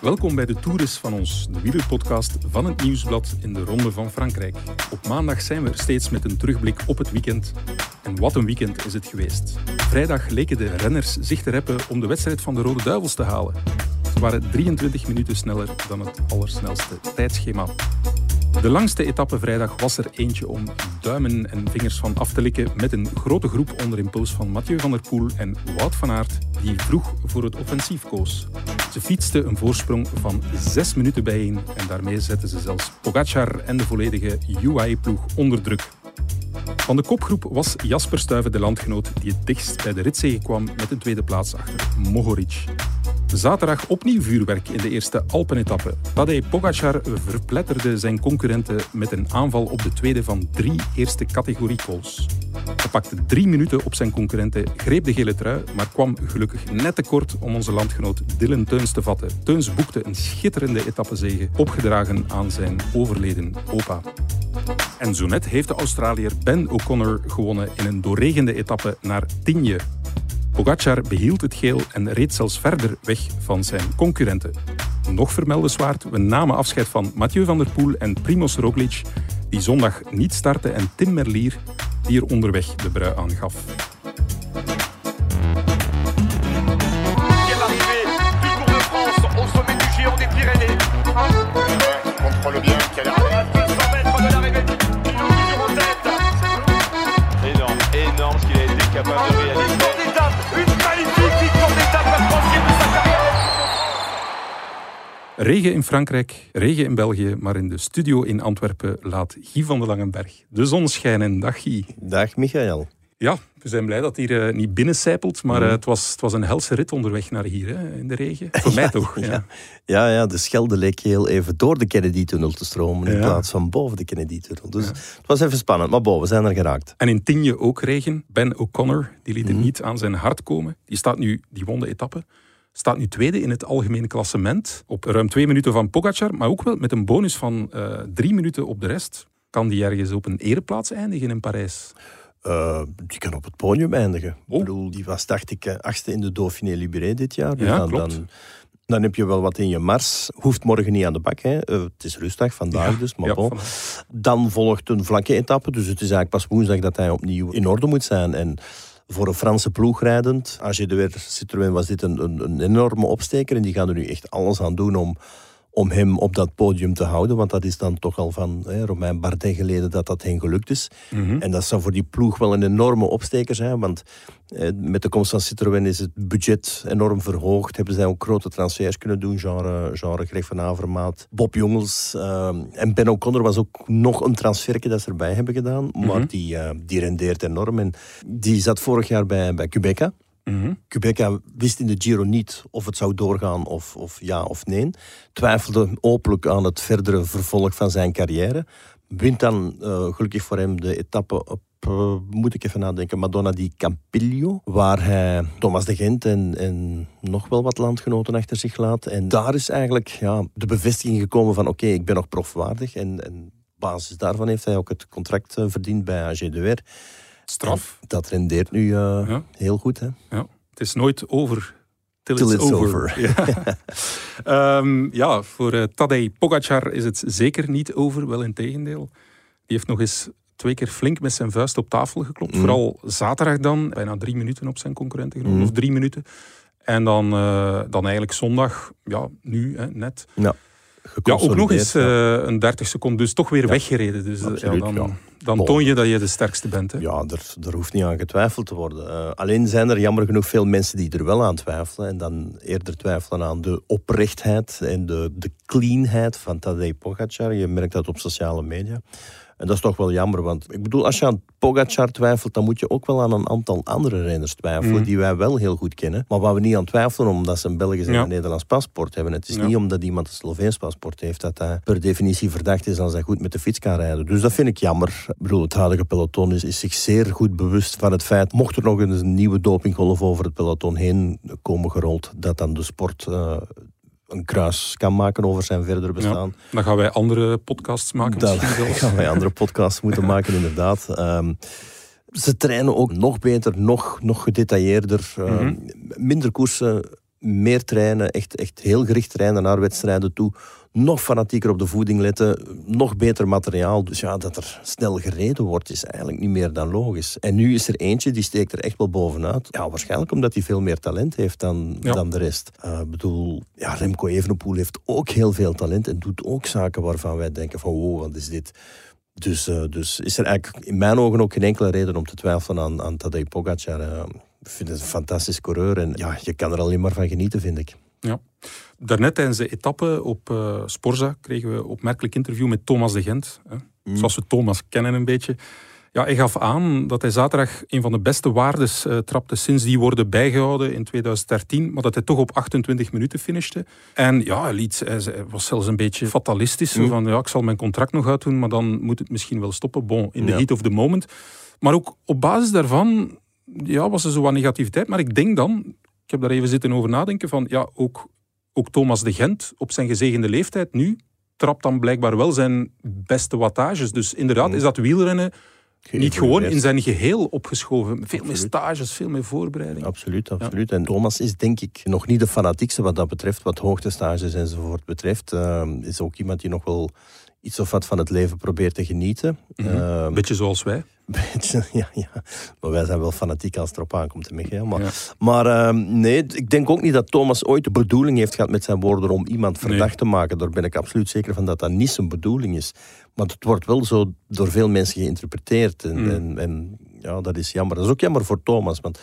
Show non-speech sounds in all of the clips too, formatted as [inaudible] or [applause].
Welkom bij de Toeris van ons, de wielerpodcast van het Nieuwsblad in de Ronde van Frankrijk. Op maandag zijn we er steeds met een terugblik op het weekend. En wat een weekend is het geweest. Vrijdag leken de renners zich te reppen om de wedstrijd van de Rode Duivels te halen. Ze waren 23 minuten sneller dan het allersnelste tijdschema. De langste etappe vrijdag was er eentje om duimen en vingers van af te likken met een grote groep onder impuls van Mathieu van der Poel en Wout van Aert, die vroeg voor het offensief koos. Ze fietsten een voorsprong van zes minuten bijeen en daarmee zetten ze zelfs Pogacar en de volledige UAE-ploeg onder druk. Van de kopgroep was Jasper Stuyven de landgenoot die het dichtst bij de ritzege kwam met een tweede plaats achter Mohoric. Zaterdag opnieuw vuurwerk in de eerste Alpenetappe. Tadej Pogacar verpletterde zijn concurrenten met een aanval op de tweede van drie eerste categorie calls. Hij pakte drie minuten op zijn concurrenten, greep de gele trui, maar kwam gelukkig net te kort om onze landgenoot Dylan Teuns te vatten. Teuns boekte een schitterende etappezege, opgedragen aan zijn overleden opa. En zo net heeft de Australiër Ben O'Connor gewonnen in een doorregende etappe naar Tigne. Pogacar behield het geel en reed zelfs verder weg van zijn concurrenten. Nog vermeldenswaard, we namen afscheid van Mathieu van der Poel en Primoz Roglic, die zondag niet startte, en Tim Merlier, die er onderweg de brui aan gaf. Deuxième Regen in Frankrijk, regen in België, maar in de studio in Antwerpen laat Guy van der Langenberg de zon schijnen. Dag Guy. Dag Michael. Ja, we zijn blij dat het hier eh, niet binnencijpelt, maar eh, het, was, het was een helse rit onderweg naar hier, hè, in de regen. Voor [laughs] mij toch. Ja. Ja. Ja, ja, de Schelde leek heel even door de Kennedy-tunnel te stromen in plaats van boven de Kennedy-tunnel. Dus het was even spannend, maar boven, zijn er geraakt. En in Tigne ook regen. Ben O'Connor, die liet Mhm. het niet aan zijn hart komen. Die staat nu, die won de etappe, staat nu tweede in het algemene klassement. Op ruim twee minuten van Pogacar, maar ook wel met een bonus van eh, drie minuten op de rest. Kan die ergens op een ereplaats eindigen in Parijs? Eh, die kan op het podium eindigen. Oh. Ik bedoel, die was, dacht ik, eh, achtste in de Dauphiné Libéré dit jaar. Dus Ja, dan, klopt. Dan, dan heb je wel wat in je mars. Hoeft morgen niet aan de bak. Hè. Het is rustig vandaag Ja, dus, maar ja, bon. Dan volgt een vlakke etappe. Dus het is eigenlijk pas woensdag dat hij opnieuw in orde moet zijn. En voor een Franse ploeg rijdend, AG de Weer Citroën was dit een, een, een enorme opsteker. En die gaan er nu echt alles aan doen om, om hem op dat podium te houden. Want dat is dan toch al van hè, Romain Bardet geleden dat dat hen gelukt is. Mhm. En dat zou voor die ploeg wel een enorme opsteker zijn. Want eh, met de komst van Citroën is het budget enorm verhoogd. Hebben zij ook grote transfers kunnen doen. Genre, genre Greg van Avermaat, Bob Jongels. eh, en Ben O'Connor was ook nog een transferke dat ze erbij hebben gedaan. Maar die, eh, die rendeert enorm. En die zat vorig jaar bij, bij Quebeca. Quebeca wist in de Giro niet of het zou doorgaan of, of ja of nee. Twijfelde openlijk aan het verdere vervolg van zijn carrière. Wint dan, eh, gelukkig voor hem, de etappe op, eh, moet ik even nadenken, Madonna di Campiglio. Waar hij Thomas de Gent en, en nog wel wat landgenoten achter zich laat. En daar is eigenlijk ja, de bevestiging gekomen van oké, ik ben nog profwaardig. En, en op basis daarvan heeft hij ook het contract eh, verdiend bij AG de Weer. Straf. Dat rendeert nu eh, Ja. heel goed, hè? Ja. Het is nooit over. Till, Till it's, it's over. over. Ja, [laughs] Ehm, ja voor eh, Tadej Pogacar is het zeker niet over, wel in tegendeel. Die heeft nog eens twee keer flink met zijn vuist op tafel geklopt. Mm. Vooral zaterdag dan, bijna drie minuten op zijn concurrenten genomen, Mm. of drie minuten. En dan, eh, dan eigenlijk zondag, ja, nu hè, net. Ja, Ja, ook nog eens ja. eh, een 30 seconden, dus toch weer weggereden. Dus eh, ja, dan, dan toon je dat je de sterkste bent. Hè. Ja, er, er hoeft niet aan getwijfeld te worden. Eh, alleen zijn er jammer genoeg veel mensen die er wel aan twijfelen. En dan eerder twijfelen aan de oprechtheid en de, de cleanheid van Tadej Pogacar. Je merkt dat op sociale media. En dat is toch wel jammer, want ik bedoel, als je aan Pogacar twijfelt, dan moet je ook wel aan een aantal andere renners twijfelen, Mhm. die wij wel heel goed kennen. Maar waar we niet aan twijfelen, omdat ze een Belgisch en Ja. een Nederlands paspoort hebben. Het is Ja. niet omdat iemand een Sloveens paspoort heeft, dat hij per definitie verdacht is als hij goed met de fiets kan rijden. Dus dat vind ik jammer. Ik bedoel, het huidige peloton is, is zich zeer goed bewust van het feit, mocht er nog eens een nieuwe dopinggolf over het peloton heen komen gerold, dat dan de sport eh, een kruis kan maken over zijn verdere bestaan. Dan gaan wij andere podcasts maken zelfs. gaan wij andere podcasts moeten [laughs] maken, inderdaad. Ehm, ze trainen ook nog beter, nog, nog gedetailleerder. ehm, Mhm. Minder koersen meer trainen, echt, echt heel gericht trainen naar wedstrijden toe. Nog fanatieker op de voeding letten, nog beter materiaal. Dus ja, dat er snel gereden wordt, is eigenlijk niet meer dan logisch. En nu is er eentje die steekt er echt wel bovenuit. Ja, waarschijnlijk omdat hij veel meer talent heeft dan, Ja. dan de rest. Eh, Ik bedoel, ja, Remco Evenepoel heeft ook heel veel talent en doet ook zaken waarvan wij denken van wow, wat is dit? Dus, eh, dus is er eigenlijk in mijn ogen ook geen enkele reden om te twijfelen aan, aan Tadej Pogacar. Eh, ik vind het een fantastisch coureur en ja, je kan er alleen maar van genieten, vind ik. Ja. Daarnet tijdens de etappe op eh, Sporza kregen we een opmerkelijk interview met Thomas de Gent. Hè. Zoals we Thomas kennen een beetje. Ja, hij gaf aan dat hij zaterdag een van de beste waardes eh, trapte sinds die worden bijgehouden in 2013, maar dat hij toch op 28 minuten finishte. En ja, hij, liet, was zelfs een beetje fatalistisch. zo Van ja, ik zal mijn contract nog uitdoen, maar dan moet het misschien wel stoppen. Bon, in the Ja. heat of the moment. Maar ook op basis daarvan ja, was er zo wat negativiteit. Maar ik denk dan, ik heb daar even zitten over nadenken, van ja, ook, ook Thomas de Gent op zijn gezegende leeftijd nu trapt dan blijkbaar wel zijn beste wattages. Dus inderdaad is dat wielrennen niet gewoon in zijn geheel opgeschoven. Veel meer stages, veel meer voorbereiding. Absoluut, absoluut. En Thomas is denk ik nog niet de fanatiekste wat dat betreft, wat hoogtestages enzovoort betreft. Eh, is ook iemand die nog wel iets of wat van het leven probeert te genieten. Eh, Een beetje zoals wij. [laughs] beetje, ja, ja. Maar wij zijn wel fanatiek als het erop aankomt, Michael. Maar, Ja. maar eh, nee, ik denk ook niet dat Thomas ooit de bedoeling heeft gehad met zijn woorden om iemand Nee. verdacht te maken. Daar ben ik absoluut zeker van dat dat niet zijn bedoeling is. Maar het wordt wel zo door veel mensen geïnterpreteerd. En, Mm. en, en ja, dat is jammer. Dat is ook jammer voor Thomas, want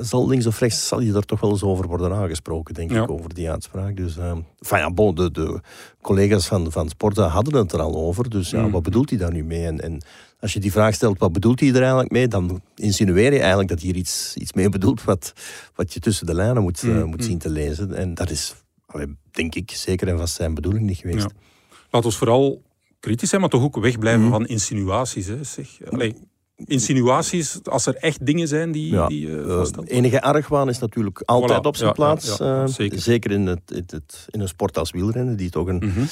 zal links of rechts zal je er toch wel eens over worden aangesproken, denk Ja. ik, over die uitspraak. Dus, eh enfin ja, bon, de, de collega's van, van Sporta hadden het er al over. Dus ja, Mm. wat bedoelt hij daar nu mee? En, en als je die vraag stelt, wat bedoelt hij er eigenlijk mee? Dan insinueer je eigenlijk dat hij hier iets, iets mee bedoelt wat, wat je tussen de lijnen moet, eh, Mm, moet mm. zien te lezen. En dat is, allee, denk ik, zeker en vast zijn bedoeling niet geweest. Ja. Laat ons vooral kritisch zijn, maar toch ook wegblijven Mhm. van insinuaties. Hè, zeg. Allee, insinuaties, als er echt dingen zijn die, Ja, die eh, vaststelt. enige argwaan is natuurlijk altijd Voilà, op zijn ja, plaats. ja, eh, zeker. zeker in, het, in, het, in een sport als wielrennen, die toch een, Mhm.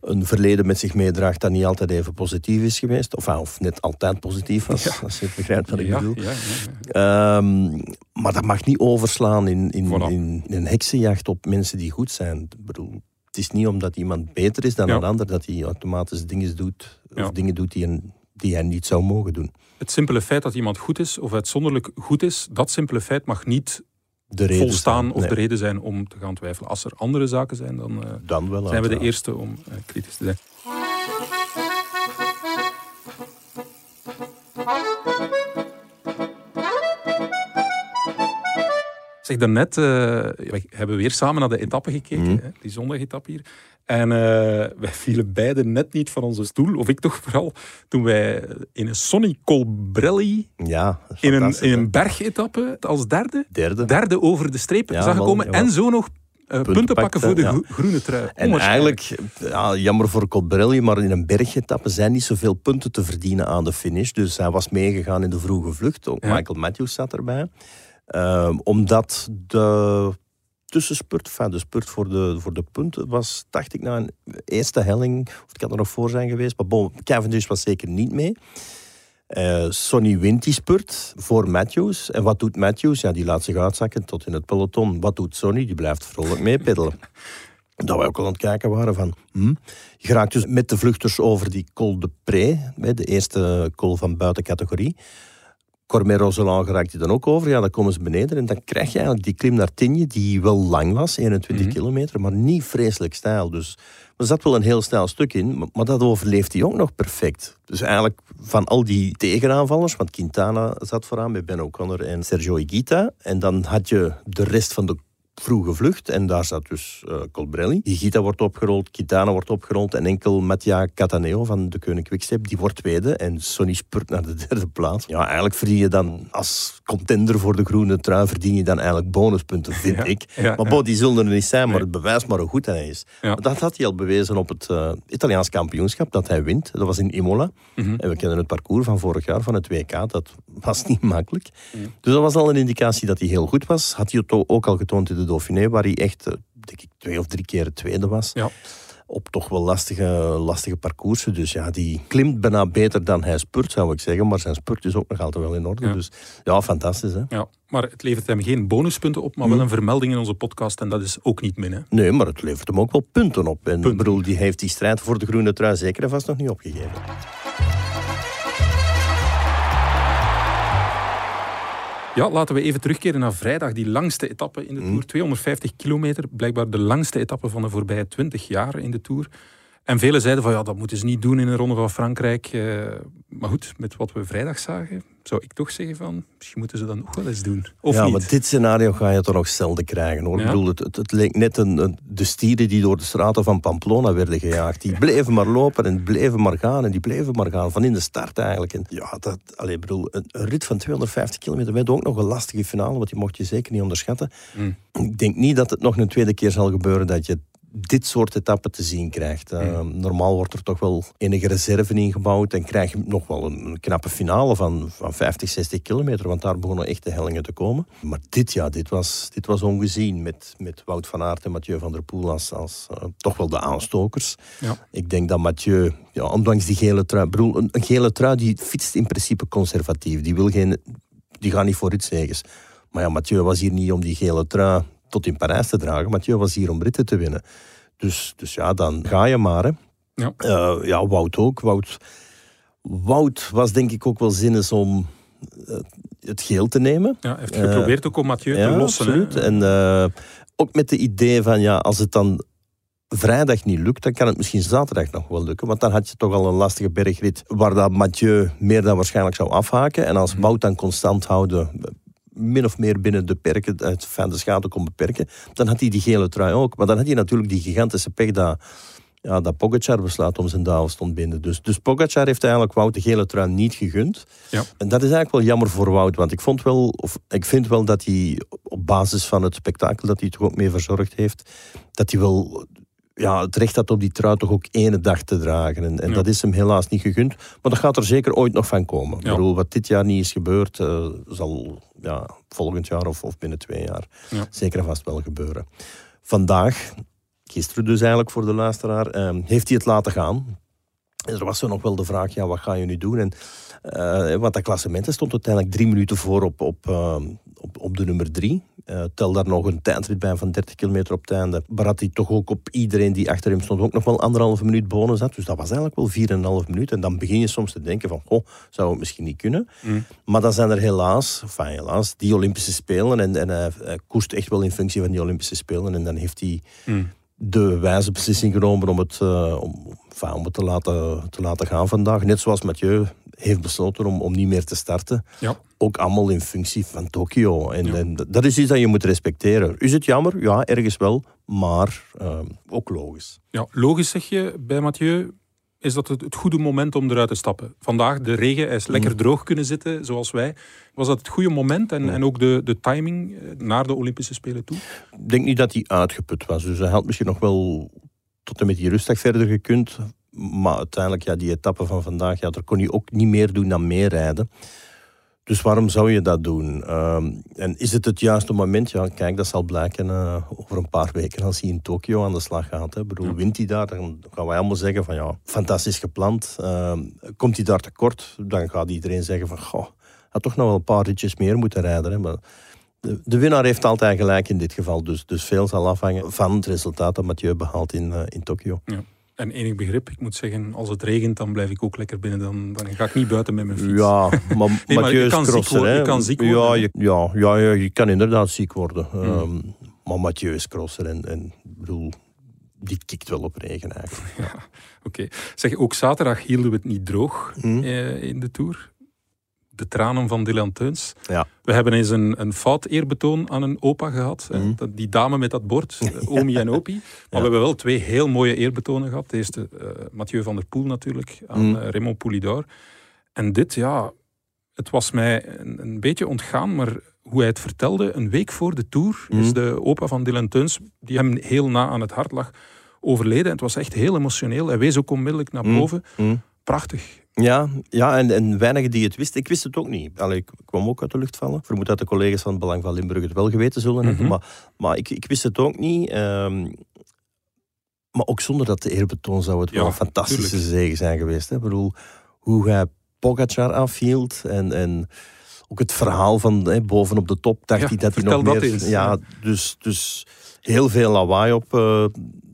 een verleden met zich meedraagt dat niet altijd even positief is geweest. Of, ah, of net altijd positief was, [laughs] als je begrijpt wat ik ja, bedoel. ja. Ehm, maar dat mag niet overslaan in, in, Voilà. in, in een heksenjacht op mensen die goed zijn. Ik bedoel, het is niet omdat iemand beter is dan een ander dat hij automatisch dingen doet, of dingen doet die, een, die hij niet zou mogen doen. Het simpele feit dat iemand goed is, of uitzonderlijk goed is, dat simpele feit mag niet De reden volstaan zijn. of Nee, de reden zijn om te gaan twijfelen. Als er andere zaken zijn, dan eh, Dan wel. zijn we de eerste om eh, kritisch te zijn. Zeg, daarnet eh we hebben weer samen naar de etappe gekeken, Mhm. hè, die zondagetappe hier. En eh, wij vielen beiden net niet van onze stoel, of ik toch vooral, toen wij in een Sonny Colbrelli Ja, in een, in een bergetappe als derde, Derde. derde over de streep Ja, zagen komen en zo nog eh, punten, pakken voor de ja. groene trui. En eigenlijk, ja, jammer voor Colbrelli, maar in een bergetappe zijn niet zoveel punten te verdienen aan de finish. Dus hij was meegegaan in de vroege vlucht. Ook Ja. Michael Matthews zat erbij. Ehm, omdat de tussenspurt, enfin, de spurt voor de, voor de punten, was, dacht ik, na een eerste helling, of het kan er nog voor zijn geweest, maar bon, Cavendish was zeker niet mee. Eh, Sonny wint die spurt voor Matthews. En wat doet Matthews? Ja, die laat zich uitzakken tot in het peloton. Wat doet Sonny? Die blijft vrolijk meepeddelen. [laughs] Dat wij ook al aan het kijken waren van... Hm? Je raakt dus met de vluchters over die Col de Pré, de eerste col van buiten categorie. Cormier Roseland geraakt hij dan ook over. Ja, dan komen ze beneden en dan krijg je eigenlijk die klim naar die wel lang was, 21 Mhm. kilometer, maar niet vreselijk stijl. Dus er zat wel een heel stijl stuk in, maar- maar dat overleeft hij ook nog perfect. Dus eigenlijk van al die tegenaanvallers, want Quintana zat vooraan met Ben O'Connor en Sergio Higuita. En dan had je de rest van de vroege vlucht. En daar zat dus eh Colbrelli. Higuita wordt opgerold, Quintana wordt opgerold. En enkel Mattia Cataneo van de Koning Quickstep, die wordt tweede. En Sonny spurt naar de derde plaats. Ja, eigenlijk verdien je dan als contender voor de groene trui... verdien je dan eigenlijk bonuspunten, vind Ja, ik. ja, maar bon, die zullen er niet zijn, maar Nee. het bewijst maar hoe goed hij is. Ja. Dat had hij al bewezen op het eh, Italiaans kampioenschap, dat hij wint. Dat was in Imola. Mhm. En we kennen het parcours van vorig jaar, van het WK. Dat was [laughs] niet makkelijk. Dus dat was al een indicatie dat hij heel goed was. Had hij het ook al getoond in de Dauphiné, waar hij echt, eh, denk ik, twee of drie keer tweede was. Ja. Op toch wel lastige, lastige parcoursen. Dus ja, die klimt bijna beter dan hij spurt, zou ik zeggen. Maar zijn spurt is ook nog altijd wel in orde. Ja. Dus ja, fantastisch. Hè? Ja, maar het levert hem geen bonuspunten op, maar wel een vermelding in onze podcast. En dat is ook niet min. Hè? Nee, maar het levert hem ook wel punten op. En Punten. ik bedoel, die heeft die strijd voor de groene trui zeker en vast nog niet opgegeven. Ja, laten we even terugkeren naar vrijdag, die langste etappe in de Tour. 250 kilometer, blijkbaar de langste etappe van de voorbije 20 jaar in de Tour. En velen zeiden van ja, dat moeten ze niet doen in een ronde van Frankrijk. Eh, maar goed, met wat we vrijdag zagen, zou ik toch zeggen van misschien moeten ze dat nog wel eens doen. Of ja, niet? maar dit scenario ga je toch nog zelden krijgen. Hoor. Ja? Ik bedoel, het, het, het leek net een, een- de stieren die door de straten van Pamplona werden gejaagd. Die bleven maar lopen en bleven maar gaan en die bleven maar gaan. Van in de start eigenlijk. En ja, dat, allee, ik bedoel, een, een rit van 250 kilometer werd ook nog een lastige finale, want die mocht je zeker niet onderschatten. Mm. Ik denk niet dat het nog een tweede keer zal gebeuren dat je dit soort etappen te zien krijgt. Uh, Normaal wordt er toch wel enige reserve ingebouwd en krijg je nog wel een, knappe finale van, van 50, 60 kilometer, want daar begonnen echt de hellingen te komen. Maar dit, ja, dit was, dit was ongezien met, met Wout van Aert en Mathieu van der Poel als, als eh, toch wel de aanstokers. Ja. Ik denk dat Mathieu, ja, ondanks die gele trui, bedoel, een, een gele trui die fietst in principe conservatief. Die, wil geen, die gaat niet voor ritzeges. Maar ja, Mathieu was hier niet om die gele trui tot in Parijs te dragen. Mathieu was hier om ritten te winnen. Dus, dus ja, dan ga je maar. Hè. Ja. Eh, ja, Wout ook. Wout, Wout was denk ik ook wel zinnig om eh, het geel te nemen. Ja, hij heeft geprobeerd ook om Mathieu te lossen. hè. absoluut. En eh, ook met de idee van, ja, als het dan vrijdag niet lukt, dan kan het misschien zaterdag nog wel lukken. Want dan had je toch al een lastige bergrit waar dat Mathieu meer dan waarschijnlijk zou afhaken. En als Wout dan constant houden, min of meer binnen de perken, het van de schade kon beperken, dan had hij die gele trui ook. Maar dan had hij natuurlijk die gigantische pech dat, ja, dat Pogacar besluit om zijn duivel te ontbinden. Dus, dus Pogacar heeft eigenlijk Wout de gele trui niet gegund. Ja. En dat is eigenlijk wel jammer voor Wout, want ik, vond wel, of, ik vind wel dat hij op basis van het spektakel dat hij toch ook mee verzorgd heeft, dat hij wel ja, het recht had om die trui toch ook ene dag te dragen. En, en Ja. dat is hem helaas niet gegund. Maar dat gaat er zeker ooit nog van komen. Ja. Ik bedoel, wat dit jaar niet is gebeurd, eh, zal ja, volgend jaar of, of binnen twee jaar Ja. zeker en vast wel gebeuren. Vandaag, gisteren dus eigenlijk voor de luisteraar, eh, heeft hij het laten gaan. En er was zo nog wel de vraag, ja, wat ga je nu doen? En, eh, want dat klassement stond uiteindelijk drie minuten voor op, op, eh, op, op de nummer drie. Eh, tel daar nog een tijdrit bij van 30 kilometer op het einde. Hij toch ook op iedereen die achter hem stond ook nog wel anderhalve minuut bonus had. Dus dat was eigenlijk wel 4,5 minuut. En dan begin je soms te denken van, oh, zou het misschien niet kunnen. Maar dan zijn er helaas, enfin helaas, die Olympische Spelen. En, en hij, hij koerst echt wel in functie van die Olympische Spelen. En dan heeft hij de wijze beslissing genomen om het, eh, om, enfin, om het te, laten, te laten gaan vandaag. Net zoals Mathieu heeft besloten om, om niet meer te starten. Ja. Ook allemaal in functie van Tokio. En, Ja. en dat is iets dat je moet respecteren. Is het jammer? Ja, ergens wel. Maar eh, ook logisch. Ja, logisch zeg je bij Mathieu. Is dat het, het goede moment om eruit te stappen? Vandaag, de regen, hij is lekker droog kunnen zitten, zoals wij. Was dat het goede moment en, en ook de, de timing eh, naar de Olympische Spelen toe? Ik denk niet dat hij uitgeput was. Dus hij had misschien nog wel tot en met die rustdag verder gekund. Maar uiteindelijk, ja, die etappe van vandaag, ja, daar kon hij ook niet meer doen dan meerijden. Dus waarom zou je dat doen? Ehm, en is het het juiste moment? Ja, kijk, dat zal blijken eh, over een paar weken als hij in Tokio aan de slag gaat. Hè. Ik bedoel, wint hij daar, dan gaan wij allemaal zeggen van ja, fantastisch gepland. Ehm, komt hij daar tekort, dan gaat iedereen zeggen van goh, had toch nog wel een paar ritjes meer moeten rijden. Hè. Maar de, de winnaar heeft altijd gelijk in dit geval. Dus, dus veel zal afhangen van het resultaat dat Mathieu behaalt in, eh, in Tokio. Ja. En enig begrip, ik moet zeggen, als het regent, dan blijf ik ook lekker binnen. Dan, dan ga ik niet buiten met mijn fiets. Ja, [laughs] maar maar Mathieu je kan ziek worden, hè. je kan ziek ja, je, ja, ja, ja, je kan inderdaad ziek worden. Hmm. Ehm, maar Mathieu is crosser en, en ik bedoel, die kikt wel op regen eigenlijk. [laughs] Oké. Zeg, ook zaterdag hielden we het niet droog Hm. eh, in de Tour. De tranen van Dylan Teuns. Ja. We hebben eens een, een fout eerbetoon aan een opa gehad. Eh, Mhm. Die dame met dat bord, [laughs] eh, Omi en Opi. Maar we hebben wel twee heel mooie eerbetonen gehad. De eerste, eh, Mathieu van der Poel natuurlijk, aan Mhm. eh, Raymond Poulidor. En dit, ja, het was mij een, een beetje ontgaan, maar hoe hij het vertelde, een week voor de Tour, is Mhm. de opa van Dylan Teuns, die hem heel na aan het hart lag, overleden. En het was echt heel emotioneel. Hij wees ook onmiddellijk naar Mhm. boven. Prachtig. Ja, ja en, en weinigen die het wisten. Ik wist het ook niet. Allee, ik kwam ook uit de lucht vallen. Ik vermoed dat de collega's van het Belang van Limburg het wel geweten zullen hebben. Mhm. Maar, maar ik, ik wist het ook niet. Ehm, Maar ook zonder dat de eerbetoon zou het Ja, wel een fantastische tuurlijk. zege zijn geweest. Hè? Ik bedoel, hoe hij Pogacar afhield en, en ook het verhaal van hè, bovenop de top dacht Ja, hij dat hij nog meer... eens. Ja, dus, dus heel veel lawaai op eh,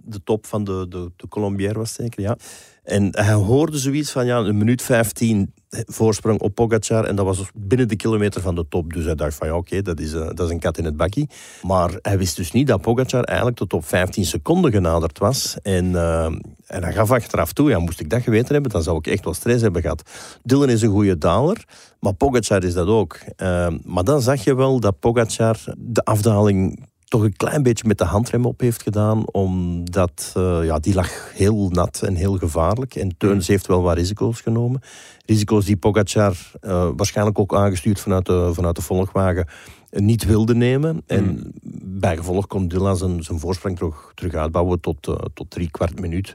de top van de, de, de Colombière was zeker, ja. En hij hoorde zoiets van ja, een minuut 15 voorsprong op Pogacar. En dat was binnen de kilometer van de top. Dus hij dacht van ja, oké, dat, is, eh, dat is een kat in het bakkie. Maar hij wist dus niet dat Pogacar eigenlijk tot op 15 seconden genaderd was. En, eh, en hij gaf achteraf toe, ja, moest ik dat geweten hebben, dan zou ik echt wel stress hebben gehad. Dylan is een goede daler, maar Pogacar is dat ook. Eh, maar dan zag je wel dat Pogacar de afdaling toch een klein beetje met de handrem op heeft gedaan, omdat eh, ja, die lag heel nat en heel gevaarlijk. En Teuns heeft wel wat risico's genomen. Risico's die Pogacar eh, waarschijnlijk ook aangestuurd vanuit de, vanuit de volgwagen niet wilde nemen. En bijgevolg kon Dylan zijn, zijn voorsprong terug, terug uitbouwen tot, eh, tot drie kwart minuut.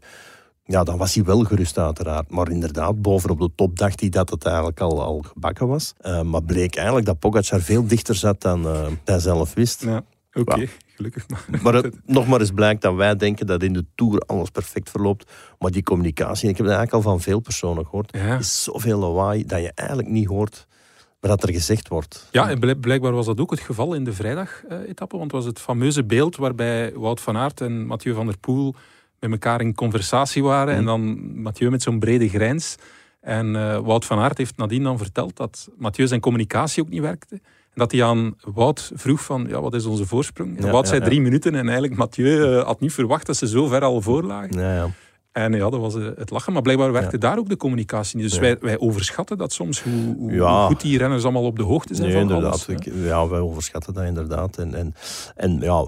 Ja, dan was hij wel gerust uiteraard. Maar inderdaad, bovenop de top dacht hij dat het eigenlijk al, al gebakken was. Maar bleek eigenlijk dat Pogacar veel dichter zat dan eh, hij zelf wist. Ja, oké, gelukkig maar. Maar het [laughs] nog maar eens blijkt dat wij denken dat in de Tour alles perfect verloopt. Maar die communicatie, ik heb het eigenlijk al van veel personen gehoord, Ja. is zoveel lawaai dat je eigenlijk niet hoort wat er gezegd wordt. Ja, en blijk- blijkbaar was dat ook het geval in de vrijdag-etappe. Want het was het fameuze beeld waarbij Wout van Aert en Mathieu van der Poel met elkaar in conversatie waren. En dan Mathieu met zo'n brede grijns. En eh, Wout van Aert heeft nadien dan verteld dat Mathieu zijn communicatie ook niet werkte. Dat hij aan Wout vroeg van, ja, wat is onze voorsprong? En Wout zei drie minuten en eigenlijk Mathieu eh, had niet verwacht dat ze zo ver al voor lagen. Ja, ja. En ja, dat was eh, het lachen. Maar blijkbaar werkte daar ook de communicatie niet. Dus Ja. wij, wij overschatten dat soms, hoe, hoe, Ja. goed die renners allemaal op de hoogte zijn Nee, van inderdaad. alles. ja, wij overschatten dat inderdaad. En, en, en ja,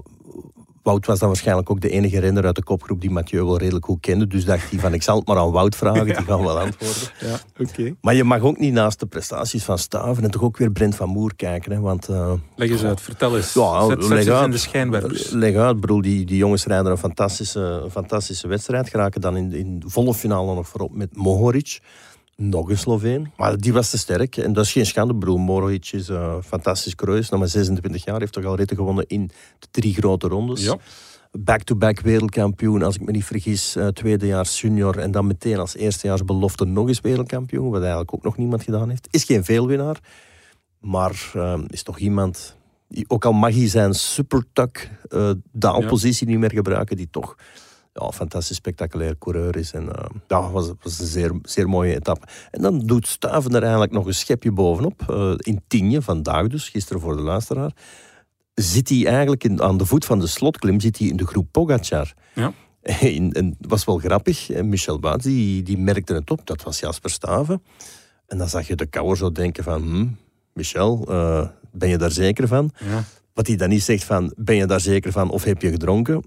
Wout was dan waarschijnlijk ook de enige renner uit de kopgroep die Mathieu wel redelijk goed kende. Dus dacht hij van, ik zal het maar aan Wout vragen, die gaan wel antwoorden. Ja, oké. Maar je mag ook niet naast de prestaties van Staven en toch ook weer Brent van Moer kijken. Hè, want uh, Leg eens uit, vertel eens. Ja, zet, zet leg uit. in de schijnwerpers. leg uit, bedoel, die, die jongens rijden een fantastische, fantastische wedstrijd. Geraken dan in, in de volle finale nog voorop met Mohoric. Nog een Sloveen. Maar die was te sterk. En dat is geen schande. Ik bedoel, Mohoric is een fantastisch kruis. Maar 26 jaar. Heeft toch al ritten gewonnen in de drie grote rondes. Ja. Back-to-back wereldkampioen, als ik me niet vergis. eh, tweedejaars junior. En dan meteen als eerstejaars belofte nog eens wereldkampioen. Wat eigenlijk ook nog niemand gedaan heeft. Is geen veelwinnaar. Maar eh, is toch iemand... Ook al mag hij zijn supertuck eh daalpositie niet meer gebruiken. Die toch ja, een fantastisch spectaculair coureur is. En uh, ja, was, was een zeer, zeer mooie etappe. En dan doet Stuiven er eigenlijk nog een schepje bovenop. Uh, in Tienje, vandaag dus, gisteren voor de luisteraar. Zit hij eigenlijk in, aan de voet van de slotklim, zit hij in de groep Pogacar. Ja. [laughs] En, en het was wel grappig. Michel Baat, die, die merkte het op. Dat was Jasper Staven. En dan zag je de kouwer zo denken van... Hm, Michel, uh, ben je daar zeker van? Ja. Wat hij dan niet zegt van... Ben je daar zeker van of heb je gedronken?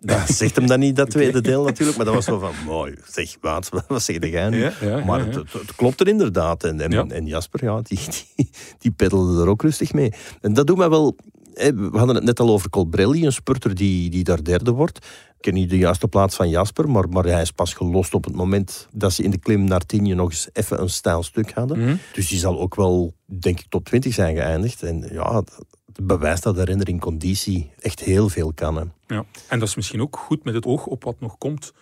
Dat [laughs] zegt hem dan niet, dat tweede deel natuurlijk. Maar dat was zo van, mooi, zeg, wat, [laughs] wat zeg jij nu? Ja, ja, maar ja, het, klopt er inderdaad. En, en, en Jasper, ja, die, [laughs] die, die peddelde er ook rustig mee. En dat doet mij wel... hè, We hadden het net al over Colbrelli, een spurter die, die daar derde wordt. Ik ken niet de juiste plaats van Jasper, maar, maar hij is pas gelost op het moment dat ze in de klim naar Tienje nog eens even een stijl stuk hadden. Mhm. Dus die zal ook wel, denk ik, top 20 zijn geëindigd. En ja, bewijst dat in conditie echt heel veel kan. Hè. Ja. En dat is misschien ook goed met het oog op wat nog komt.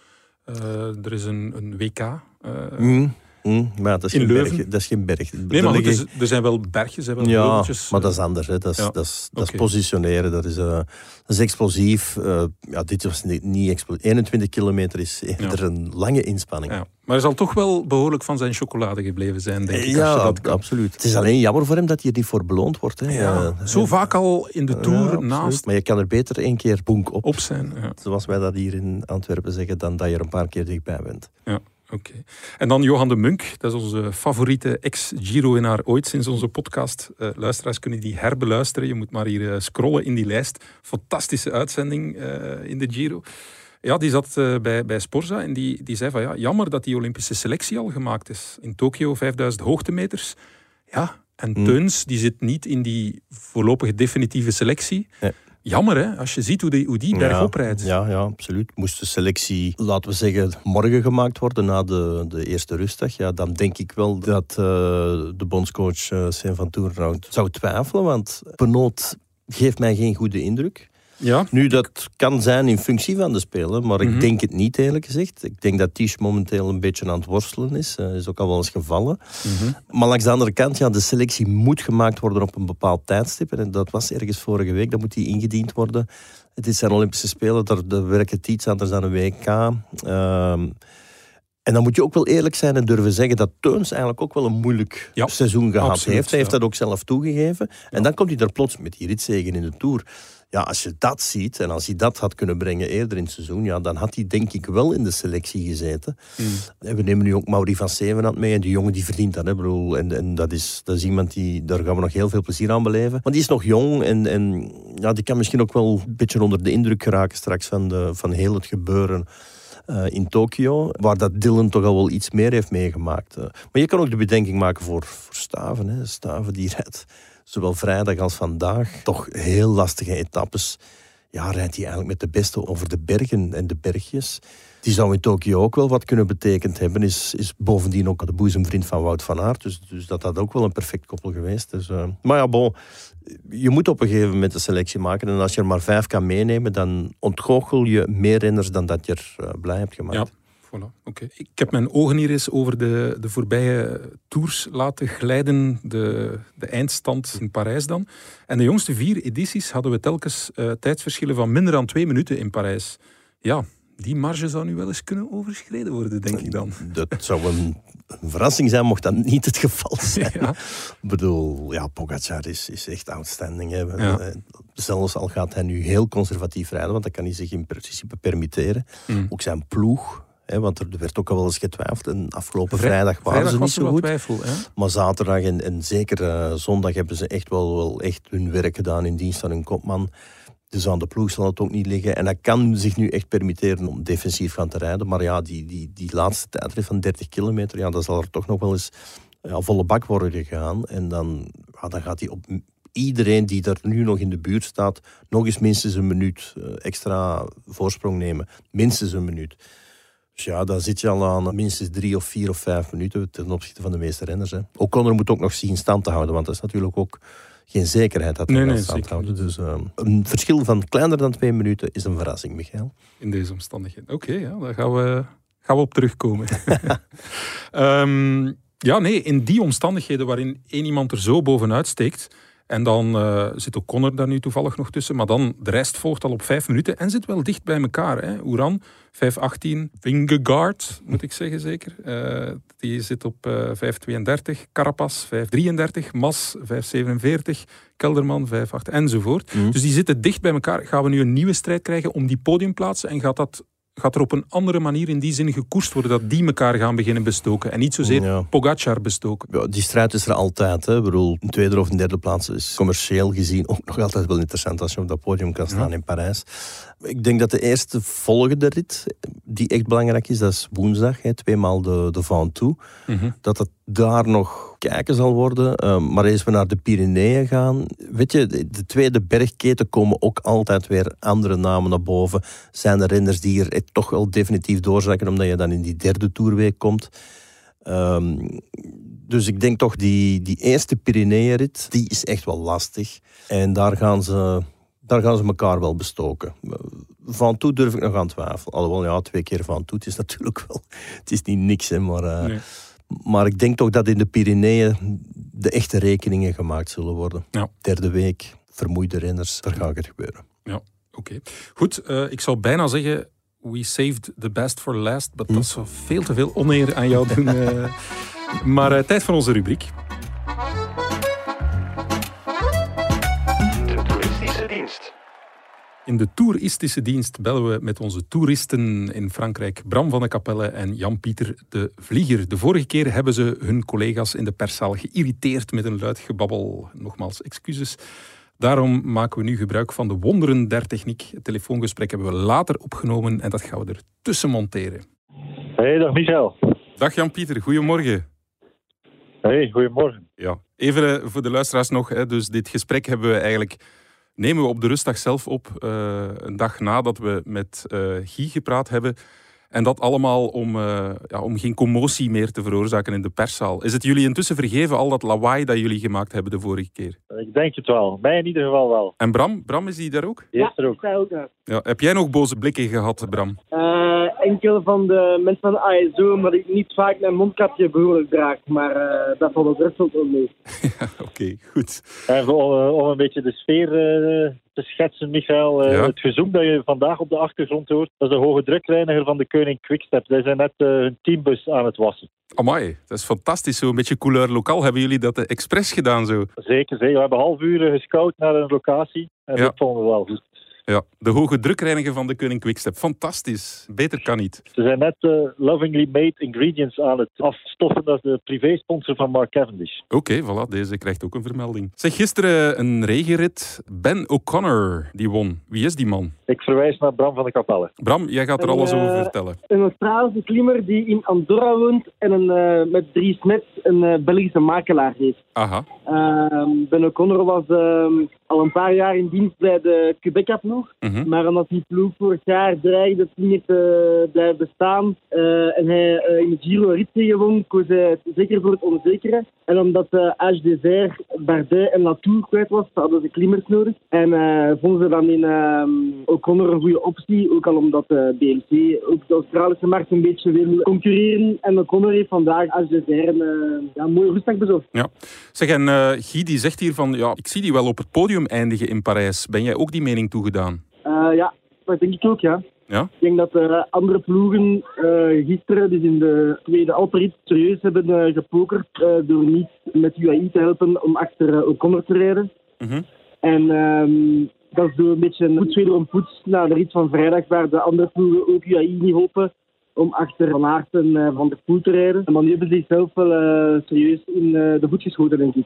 Uh, er is een, een WK. Uh, mm, mm, maar dat is, in geen Leuven. berg, dat is geen berg. Nee, maar goed, er, er, zijn wel bergjes, er zijn wel ja, heuveltjes. maar dat is anders. Hè. Dat, is, Ja. dat, is, dat is positioneren, dat is, uh, dat is explosief. Uh, ja, dit was niet, niet explosief. 21 kilometer is eerder een lange inspanning. Ja. Maar hij zal toch wel behoorlijk van zijn chocolade gebleven zijn, denk ik. Ja, dat absoluut. Het is alleen jammer voor hem dat hij er niet voor beloond wordt. Hè. Ja, Eh, zo vaak al in de Tour naast Maar je kan er beter één keer boek op, op zijn. Ja. zoals wij dat hier in Antwerpen zeggen, dan dat je er een paar keer dichtbij bent. Ja, oké. En dan Johan de Munk, dat is onze favoriete ex-Giro-winnaar ooit sinds onze podcast. Eh, luisteraars kunnen die herbeluisteren. Je moet maar hier eh, scrollen in die lijst. Fantastische uitzending eh, in de Giro. Ja, die zat bij, bij Sporza en die, die zei van ja, jammer dat die Olympische selectie al gemaakt is. In Tokio 5000 hoogtemeters. Ja, en Hmm. Teuns, die zit niet in die voorlopige definitieve selectie. Nee. Jammer hè, als je ziet hoe die, hoe die bergop rijdt. Ja, ja, absoluut. Moest de selectie, laten we zeggen, morgen gemaakt worden na de, de eerste rustdag, ja, dan denk ik wel dat eh, de bondscoach uh, Sven van Toerenhout zou twijfelen, want Penoot geeft mij geen goede indruk. Ja, Nu, dat kan zijn in functie van de speler, maar Mhm. ik denk het niet eerlijk gezegd. Ik denk dat Tisch momenteel een beetje aan het worstelen is. Hij is ook al wel eens gevallen. Mhm. Maar langs de andere kant, ja, de selectie moet gemaakt worden op een bepaald tijdstip. En dat was ergens vorige week, dan moet die ingediend worden. Het is zijn Olympische Spelen, daar, daar werkt het iets anders dan een WK. Ehm, en dan moet je ook wel eerlijk zijn en durven zeggen dat Teuns eigenlijk ook wel een moeilijk Ja, seizoen gehad absoluut, heeft. Hij heeft dat ook zelf toegegeven. En dan komt hij er plots met die ritzegen in de Tour. Ja, als je dat ziet en als hij dat had kunnen brengen eerder in het seizoen, ja, dan had hij denk ik wel in de selectie gezeten. Mm. En we nemen nu ook Mauri van Zevenand mee en die jongen die verdient dat. Hè, bedoel, en en dat, is, dat is iemand die, daar gaan we nog heel veel plezier aan beleven. Want die is nog jong en, en ja, die kan misschien ook wel een beetje onder de indruk geraken straks van, de, van heel het gebeuren eh, in Tokio, waar dat Dylan toch al wel iets meer heeft meegemaakt. Eh, maar je kan ook de bedenking maken voor, voor Staven. Hè. Staven die rijdt zowel vrijdag als vandaag toch heel lastige etappes. Ja, rijdt hij eigenlijk met de beste over de bergen en de bergjes. Die zou in Tokio ook wel wat kunnen betekend hebben. Is, is bovendien ook de boezemvriend van Wout van Aert. Dus, dus dat had ook wel een perfect koppel geweest. Dus, eh, maar ja, bon, je moet op een gegeven moment een selectie maken. En als je er maar vijf kan meenemen, dan ontgoochel je meer renners dan dat je er eh, blij hebt gemaakt. Ja. Voilà, oké. Ik heb mijn ogen hier eens over de, de voorbije tours laten glijden, de, de eindstand in Parijs dan. En de jongste vier edities hadden we telkens eh, tijdsverschillen van minder dan twee minuten in Parijs. Ja, die marge zou nu wel eens kunnen overschreden worden, denk ik dan. [laughs] Dat zou een, een verrassing zijn, mocht dat niet het geval [laughs] zijn. Ja. Ik bedoel, ja, Pogacar is, is echt outstanding. Hè. Ja. Zelfs al gaat hij nu heel conservatief rijden, want dat kan hij zich in principe permitteren. Mm. Ook zijn ploeg, hè, want er werd ook al wel eens getwijfeld. En afgelopen Vrij- vrijdag waren Vrijdag ze niet zo goed. twijfel. Maar zaterdag en, en zeker eh, zondag hebben ze echt wel, wel echt hun werk gedaan in dienst van hun kopman. Dus aan de ploeg zal het ook niet liggen. En hij kan zich nu echt permitteren om defensief gaan te rijden. Maar ja, die, die, die laatste tijdrit van 30 kilometer, ja, dat zal er toch nog wel eens ja, volle bak worden gegaan. En dan, ja, dan gaat hij op iedereen die er nu nog in de buurt staat, nog eens minstens een minuut eh, extra voorsprong nemen. Minstens een minuut. Dus ja, dan zit je al aan minstens drie of vier of vijf minuten ten opzichte van de meeste renners. Hè. O'Connor moet ook nog zien stand te houden, want dat is natuurlijk ook geen zekerheid dat hij Nee, nee, stand houden. Dus eh, een verschil van kleiner dan twee minuten is een verrassing, Michael. in deze omstandigheden. Oké, ja, daar gaan we, gaan we op terugkomen. [laughs] Ehm, ja, nee, in die omstandigheden waarin één iemand er zo bovenuit steekt. En dan eh, zit ook Connor daar nu toevallig nog tussen. Maar dan de rest volgt al op vijf minuten en zit wel dicht bij elkaar. Hè. Oeran, 5.18. Vingegaard, moet ik zeggen zeker. Eh, die zit op eh 5.32. Carapaz, 5.33. Mas, 5.47. Kelderman, 5.8 enzovoort. Dus die zitten dicht bij elkaar. Gaan we nu een nieuwe strijd krijgen om die podiumplaatsen? En gaat dat gaat er op een andere manier in die zin gekoerst worden dat die elkaar gaan beginnen bestoken en niet zozeer Ja. Pogacar bestoken. Ja, die strijd is er altijd. Hè. Ik bedoel, een tweede of een derde plaats is commercieel gezien ook nog altijd wel interessant als je op dat podium kan staan in Parijs. Ik denk dat de eerste volgende rit, die echt belangrijk is, dat is woensdag, hè, tweemaal de, de Ventoux. Dat het daar nog kijken zal worden. Eh, maar eens we naar de Pyreneeën gaan, weet je, de, de tweede bergketen komen ook altijd weer andere namen naar boven. Zijn er renners die er echt toch wel definitief doorzakken, omdat je dan in die derde toerweek komt. Ehm, dus ik denk toch, die, die eerste Pyreneeënrit, die is echt wel lastig. En daar gaan ze, daar gaan ze elkaar wel bestoken. Van toe durf ik nog aan twijfelen. Alhoewel, ja, twee keer van toe, het is natuurlijk wel... Het is niet niks, hè, maar... eh, Nee. Maar ik denk toch dat in de Pyreneeën de echte rekeningen gemaakt zullen worden. Ja. Derde week, vermoeide renners, daar gaat het gebeuren. Ja, oké. Goed, eh, ik zou bijna zeggen, we saved the best for last, maar dat zou veel te veel oneer aan jou doen. eh. [laughs] maar tijd voor onze rubriek. In de toeristische dienst bellen we met onze toeristen in Frankrijk, Bram van de Capelle en Jan-Pieter de Vlieger. De vorige keer hebben ze hun collega's in de perszaal geïrriteerd met een luid gebabbel. Nogmaals, excuses. Daarom maken we nu gebruik van de wonderen der techniek. Het telefoongesprek hebben we later opgenomen en dat gaan we er tussen monteren. Hey, dag Michel. Dag Jan-Pieter, goedemorgen. Hey, goedemorgen. Ja, even eh, voor de luisteraars nog. Dus dit gesprek hebben we eigenlijk, nemen we op de rustdag zelf op. eh, een dag nadat we met eh Guy gepraat hebben. En dat allemaal om, eh, ja, om geen commotie meer te veroorzaken in de perszaal. Is het jullie intussen vergeven, al dat lawaai dat jullie gemaakt hebben de vorige keer? Ik denk het wel. Mij in ieder geval wel. En Bram, Bram is die daar ook? Die is er ook. Ja, heb jij nog boze blikken gehad, Bram? Eh, enkel van de mensen van de ASO, omdat ik niet vaak mijn mondkapje behoorlijk draag. Maar eh, dat valt het rest ook mee. [laughs] Ja, Oké, goed. En om, om een beetje de sfeer eh, te schetsen, Michael. eh, Ja. Het gezoem dat je vandaag op de achtergrond hoort, dat is de hoge drukreiniger van de Koning Quickstep. Zij zijn net eh, hun teambus aan het wassen. Amai, dat is fantastisch. Zo een beetje couleur lokaal. Hebben jullie dat eh, expres gedaan zo? Zeker, zeker. We hebben half uur gescout naar een locatie. En Ja. dat vonden we wel goed. Ja, de hoge drukreiniger van de Koning Quickstep. Fantastisch. Beter kan niet. Ze zijn net eh, lovingly made ingredients aan het afstoffen. Dat is de privé-sponsor van Mark Cavendish. Oké, voilà, deze krijgt ook een vermelding. Zeg, gisteren een regenrit. Ben O'Connor, die won. Wie is die man? Ik verwijs naar Bram van de Kapelle. Bram, jij gaat er En, alles over eh, vertellen. Een Australische klimmer die in Andorra woont en een, eh, met Dries Smets een eh, Belgische makelaar heeft. Aha. Ehm, ben O'Connor was ehm, al een paar jaar in dienst bij de Quebeca-ploeg. Mhm. Maar omdat die ploeg vorig jaar dreigde niet te blijven bestaan eh, en hij eh, in de Giro een rit tegenwon, koos hij zeker voor het onzekere. En omdat uh, Age Desert, Bardet en Latour kwijt was, hadden ze klimmers nodig. En eh, vonden ze dan in ehm, O'Connor een goede optie, ook al omdat de BMC ook de Australische markt een beetje wil concurreren. En O'Connor heeft vandaag Age Desert een, eh, ja, mooie rustdag bezocht. Ja. Zeg, en eh Guy die zegt hier van, ja, ik zie die wel op het podium eindigen in Parijs. Ben jij ook die mening toegedaan? Eh, ja, dat denk ik ook, ja. Ja? Ik denk dat er andere ploegen eh, gisteren, dus in de tweede Alperit, serieus hebben eh, gepokerd eh, door niet met UAE te helpen om achter uh, O'Connor te rijden. Mhm. En ehm, dat is door een beetje een voet om poets na de rit van vrijdag, waar de andere ploegen ook UAE niet hopen om achter Van Aert en eh, Van der Poel te rijden. Maar die hebben zichzelf wel eh, serieus in eh, de voet geschoten, denk ik.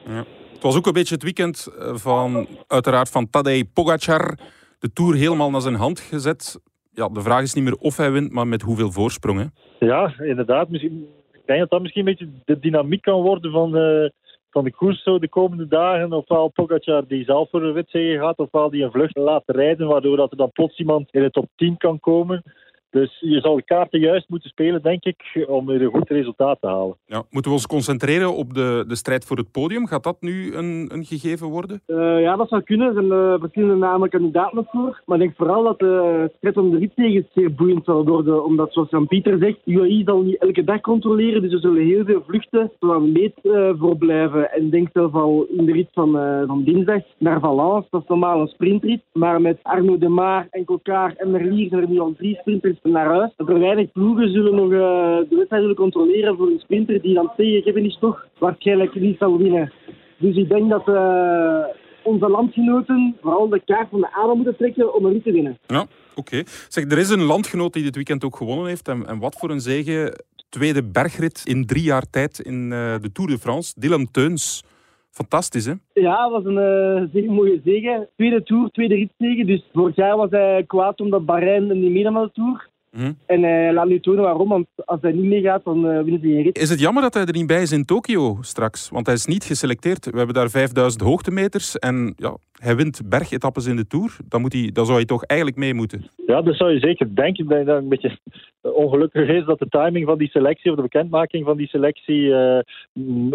Het was ook een beetje het weekend eh, van, uiteraard, van Tadej Pogacar. De Tour helemaal naar zijn hand gezet. Ja, de vraag is niet meer of hij wint, maar met hoeveel voorsprong. Ja, inderdaad. Misschien, ik denk dat dat misschien een beetje de dynamiek kan worden van, eh, van de koers zo de komende dagen. Ofwel Pogacar die zelf voor een ritzege gaat, ofwel die een vlucht laat rijden, waardoor dat er dan plots iemand in de top 10 kan komen. Dus je zal de kaarten juist moeten spelen, denk ik, om weer een goed resultaat te halen. Ja, moeten we ons concentreren op de, de strijd voor het podium? Gaat dat nu een, een gegeven worden? Uh, ja, dat zou kunnen. Er zijn uh, verschillende namen kandidaten voor. Maar ik denk vooral dat de strijd om de ritzegen zeer boeiend zal worden. Omdat, zoals Jan-Pieter zegt, UAE zal niet elke dag controleren. Dus er zullen heel veel vluchten van meet uh, voor blijven. En ik denk zelf al in de rit van, van dinsdag naar Valence. Dat is normaal een sprintrit. Maar met Arno de Maar en Kokar en Merlier zijn er nu al drie sprinters naar huis. Er weinig ploegen zullen nog de wedstrijd zullen controleren voor een sprinter die dan tegen Kevin toch waarschijnlijk niet zal winnen. Dus ik denk dat uh, onze landgenoten vooral de kaart van de adem moeten trekken om een rit te winnen. Ja, oké. Zeg, er is een landgenoot die dit weekend ook gewonnen heeft. En, en wat voor een zege. Tweede bergrit in drie jaar tijd in uh, de Tour de France. Dylan Teuns. Fantastisch, hè? Ja, dat was een uh, zeer mooie zege. Tweede Tour, tweede ritzege. Dus vorig jaar was hij kwaad omdat Bahrein niet meedam aan de Tour. Mm. En hij laat nu tonen waarom, want als hij niet meegaat, dan uh, winnen ze geen rit. Is het jammer dat hij er niet bij is in Tokio straks? Want hij is niet geselecteerd. We hebben daar 5000 hoogtemeters en ja, hij wint bergetappes in de Tour. Dan, moet hij, dan zou hij toch eigenlijk mee moeten? Ja, dat zou je zeker denken. Ik denk dat het een beetje ongelukkig is dat de timing van die selectie, of de bekendmaking van die selectie, uh,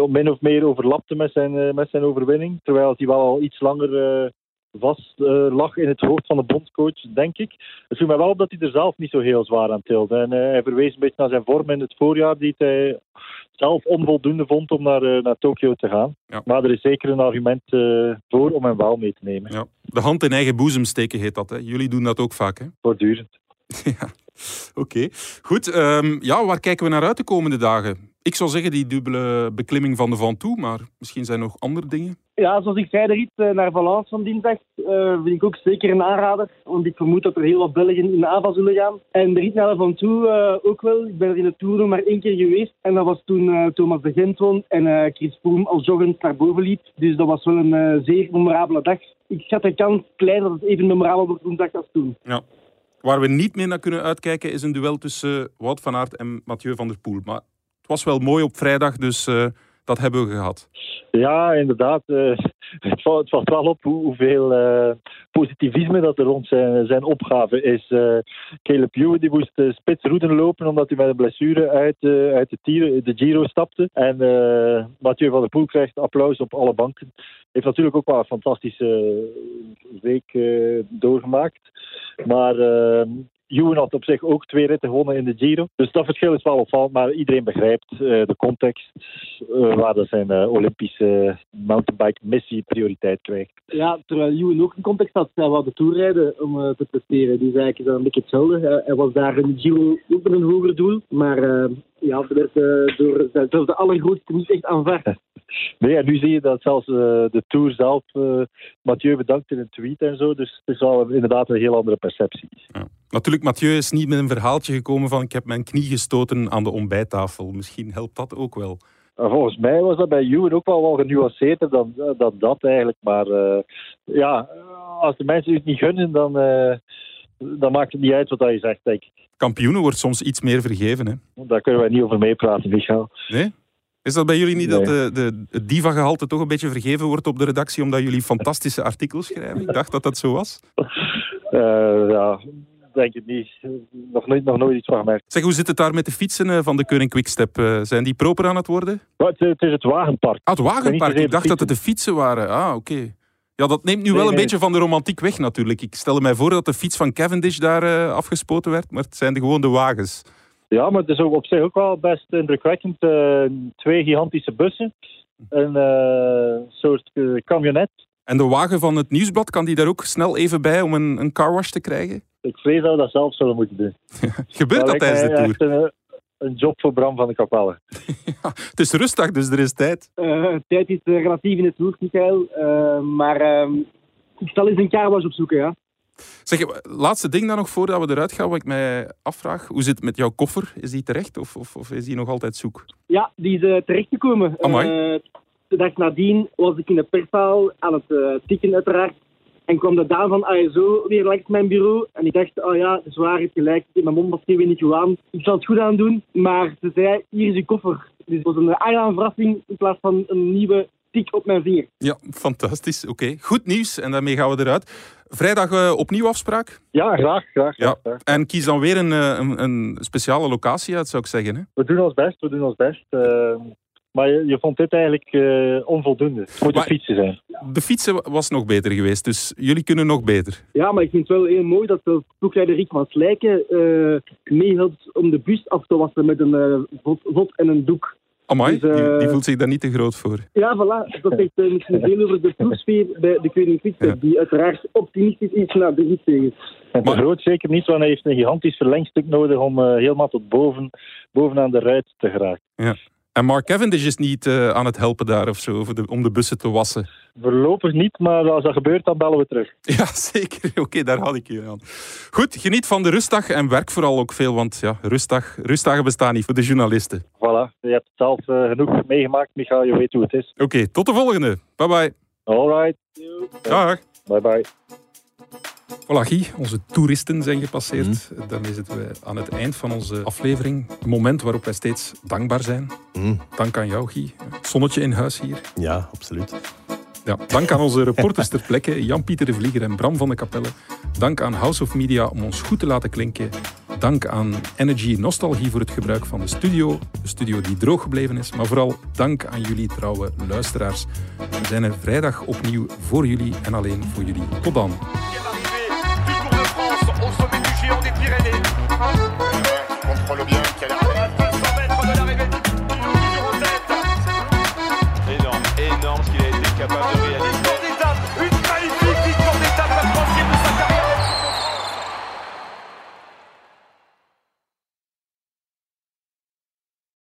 min of meer overlapte met zijn, uh, met zijn overwinning. Terwijl hij wel al iets langer uh, vast uh, lag in het hoofd van de bondscoach, denk ik. Het viel mij wel op dat hij er zelf niet zo heel zwaar aan tilde. En uh, hij verwees een beetje naar zijn vorm in het voorjaar, die hij zelf onvoldoende vond om naar, uh, naar Tokio te gaan. Ja. Maar er is zeker een argument voor om hem wel mee te nemen. Ja. De hand in eigen boezem steken heet dat. Hè? Jullie doen dat ook vaak, hè? Voortdurend. [laughs] ja. Oké, okay. goed. Um, ja, waar kijken we naar uit de komende dagen? Ik zou zeggen die dubbele beklimming van de Ventoux, maar misschien zijn er nog andere dingen. Ja, zoals ik zei, de rit naar Valence van dinsdag uh, vind ik ook zeker een aanrader. Want ik vermoed dat er heel wat Belgen in de AVA zullen gaan. En de rit naar de Ventoux uh, ook wel. Ik ben er in de Tour nog maar één keer geweest. En dat was toen uh, Thomas de Gent won en Chris Froome al joggend naar boven liep. Dus dat was wel een zeer memorabele dag. Ik schat de kans klein dat het even memorabel wordt woensdag als toen. Ja. Waar we niet meer naar kunnen uitkijken is een duel tussen Wout van Aert en Mathieu van der Poel. Maar het was wel mooi op vrijdag, dus uh, dat hebben we gehad. Ja, inderdaad. eh, het, valt, wel op hoe- hoeveel eh, positivisme dat er rond zijn, zijn opgave is. Eh Caleb Ewan die moest uh, spitsroeden lopen omdat hij met een blessure uit, eh, uit de, de Giro stapte. En eh, Mathieu van der Poel krijgt applaus op alle banken. Heeft natuurlijk ook wel een fantastische eh, week eh, doorgemaakt. Maar Ewan had op zich ook twee ritten gewonnen in de Giro. Dus dat verschil is wel opvallend. Maar iedereen begrijpt eh, de context eh, waar dat zijn eh, Olympische mountainbike missie prioriteit krijgt. Ja, terwijl Ewan ook een context had. Hij wou de Tour rijden om te presteren. Dus eigenlijk is dat een beetje hetzelfde. Hij, was daar in de Giro ook met een hoger doel. Maar ja, dat eh, door, door de allergrootste niet echt aanvaard. [laughs] Nee, en nu zie je dat zelfs eh, de Tour zelf eh, Mathieu bedankt in een tweet en zo. Dus het is wel inderdaad een heel andere perceptie. Natuurlijk, Mathieu is niet met een verhaaltje gekomen van ik heb mijn knie gestoten aan de ontbijttafel. Misschien helpt dat ook wel. En volgens mij was dat bij Ewan ook wel wel genuanceerder dan, dan dat eigenlijk. Maar eh, ja, als de mensen het niet gunnen, dan, eh, dan maakt het niet uit wat je zegt, denk ik. Kampioenen wordt soms iets meer vergeven, hè? Daar kunnen wij niet over meepraten, Michael. Nee? Is dat bij jullie niet dat de, de, het diva-gehalte toch een beetje vergeven wordt op de redactie omdat jullie fantastische artikels schrijven? Ik dacht dat dat zo was. [laughs] Eh, ja, denk het niet. Nog nooit, nog nooit iets van gemerkt. Zeg, hoe zit het daar met de fietsen eh, van de Keuring Quickstep? Eh, zijn die proper aan het worden? Maar het, het is het wagenpark. Ah, het wagenpark. Ik dacht dat het de fietsen waren. Ah, oké. Ja, dat neemt nu wel een nee. beetje van de romantiek weg natuurlijk. Ik stelde mij voor dat de fiets van Cavendish daar eh, afgespoten werd, maar het zijn de, gewoon de wagens. Ja, maar het is ook op zich ook wel best indrukwekkend. Eh, twee gigantische bussen. Een eh, soort camionet. En de wagen van het nieuwsblad, kan die daar ook snel even bij om een, een carwash te krijgen? Ik vrees dat we dat zelf zouden moeten doen. [laughs] Gebeurt dat tijdens de tour? Een, job voor Bram van de Kapelle. [laughs] Het is rustdag, dus er is tijd. Eh, tijd is eh, relatief in de Tour, Michael. Eh, maar ehm, ik zal eens een kaarwas opzoeken, ja. Zeg, laatste ding dan nog voordat we eruit gaan, wat ik mij afvraag. Hoe zit het met jouw koffer? Is die terecht of, of, of is die nog altijd zoek? Ja, die is terechtgekomen. Amai. Eh, de dag nadien was ik in de perszaal aan het eh, tikken, uiteraard. En kwam de dame van ASO weer langs mijn bureau. En ik dacht, oh ja, zwaar is gelijk. Mijn mondmasker weer niet goed aan. Ik zal het goed aan doen. Maar ze zei, hier is uw koffer. Dus het was een aangename verrassing in plaats van een nieuwe tik op mijn vinger. Ja, fantastisch. Oké, goed nieuws. En daarmee gaan we eruit. Vrijdag eh, opnieuw afspraak. Ja, graag, graag. Ja. En kies dan weer een, eh, een, een speciale locatie uit, zou ik zeggen. Hè? We doen ons best, we doen ons best. Eh, maar je, je vond dit eigenlijk eh, onvoldoende. Het moet de fietsen zijn. De fietsen was nog beter geweest, dus jullie kunnen nog beter. Ja, maar ik vind het wel heel mooi dat de ploegleider Rick van Slijken eh meehelpt om de bus af te wassen met een eh, vod, vod en een doek. Amai, Dus, eh, die, die voelt zich daar niet te groot voor. Ja, voilà. Dat zegt eh, misschien veel over de ploegsfeer bij de Koning Ja. die uiteraard optimistisch is naar de ritzegens. En te Maar- groot zeker niet, want hij heeft een gigantisch verlengstuk nodig om eh, helemaal tot boven, bovenaan de ruit te geraken. En Mark Cavendish is niet eh, aan het helpen daar of zo, voor de, om de bussen te wassen. Voorlopig niet, maar als dat gebeurt, dan bellen we terug. [laughs] Ja, zeker. [laughs] Oké, daar had ik je aan. Goed, geniet van de rustdag en werk vooral ook veel, want ja, rustdag, rustdagen bestaan niet voor de journalisten. Voilà, je hebt het zelf eh, genoeg meegemaakt, Michael, je weet hoe het is. Oké, tot de volgende. Bye bye. Alright, Dag. bye bye. Voilà, Guy, onze toeristen zijn gepasseerd. Daarmee zitten we aan het eind van onze aflevering. Een moment waarop wij steeds dankbaar zijn. Mm, Dank aan jou, Guy. Het zonnetje in huis hier. ja, absoluut. Ja, dank aan onze reporters ter plekke, Jan-Pieter de Vlieger en Bram van de Kapelle. Dank aan House of Media om ons goed te laten klinken. Dank aan Energy Nostalgie voor het gebruik van de studio. De studio die droog gebleven is. Maar vooral dank aan jullie trouwe luisteraars. We zijn er vrijdag opnieuw voor jullie en alleen voor jullie. Tot dan. 맞아.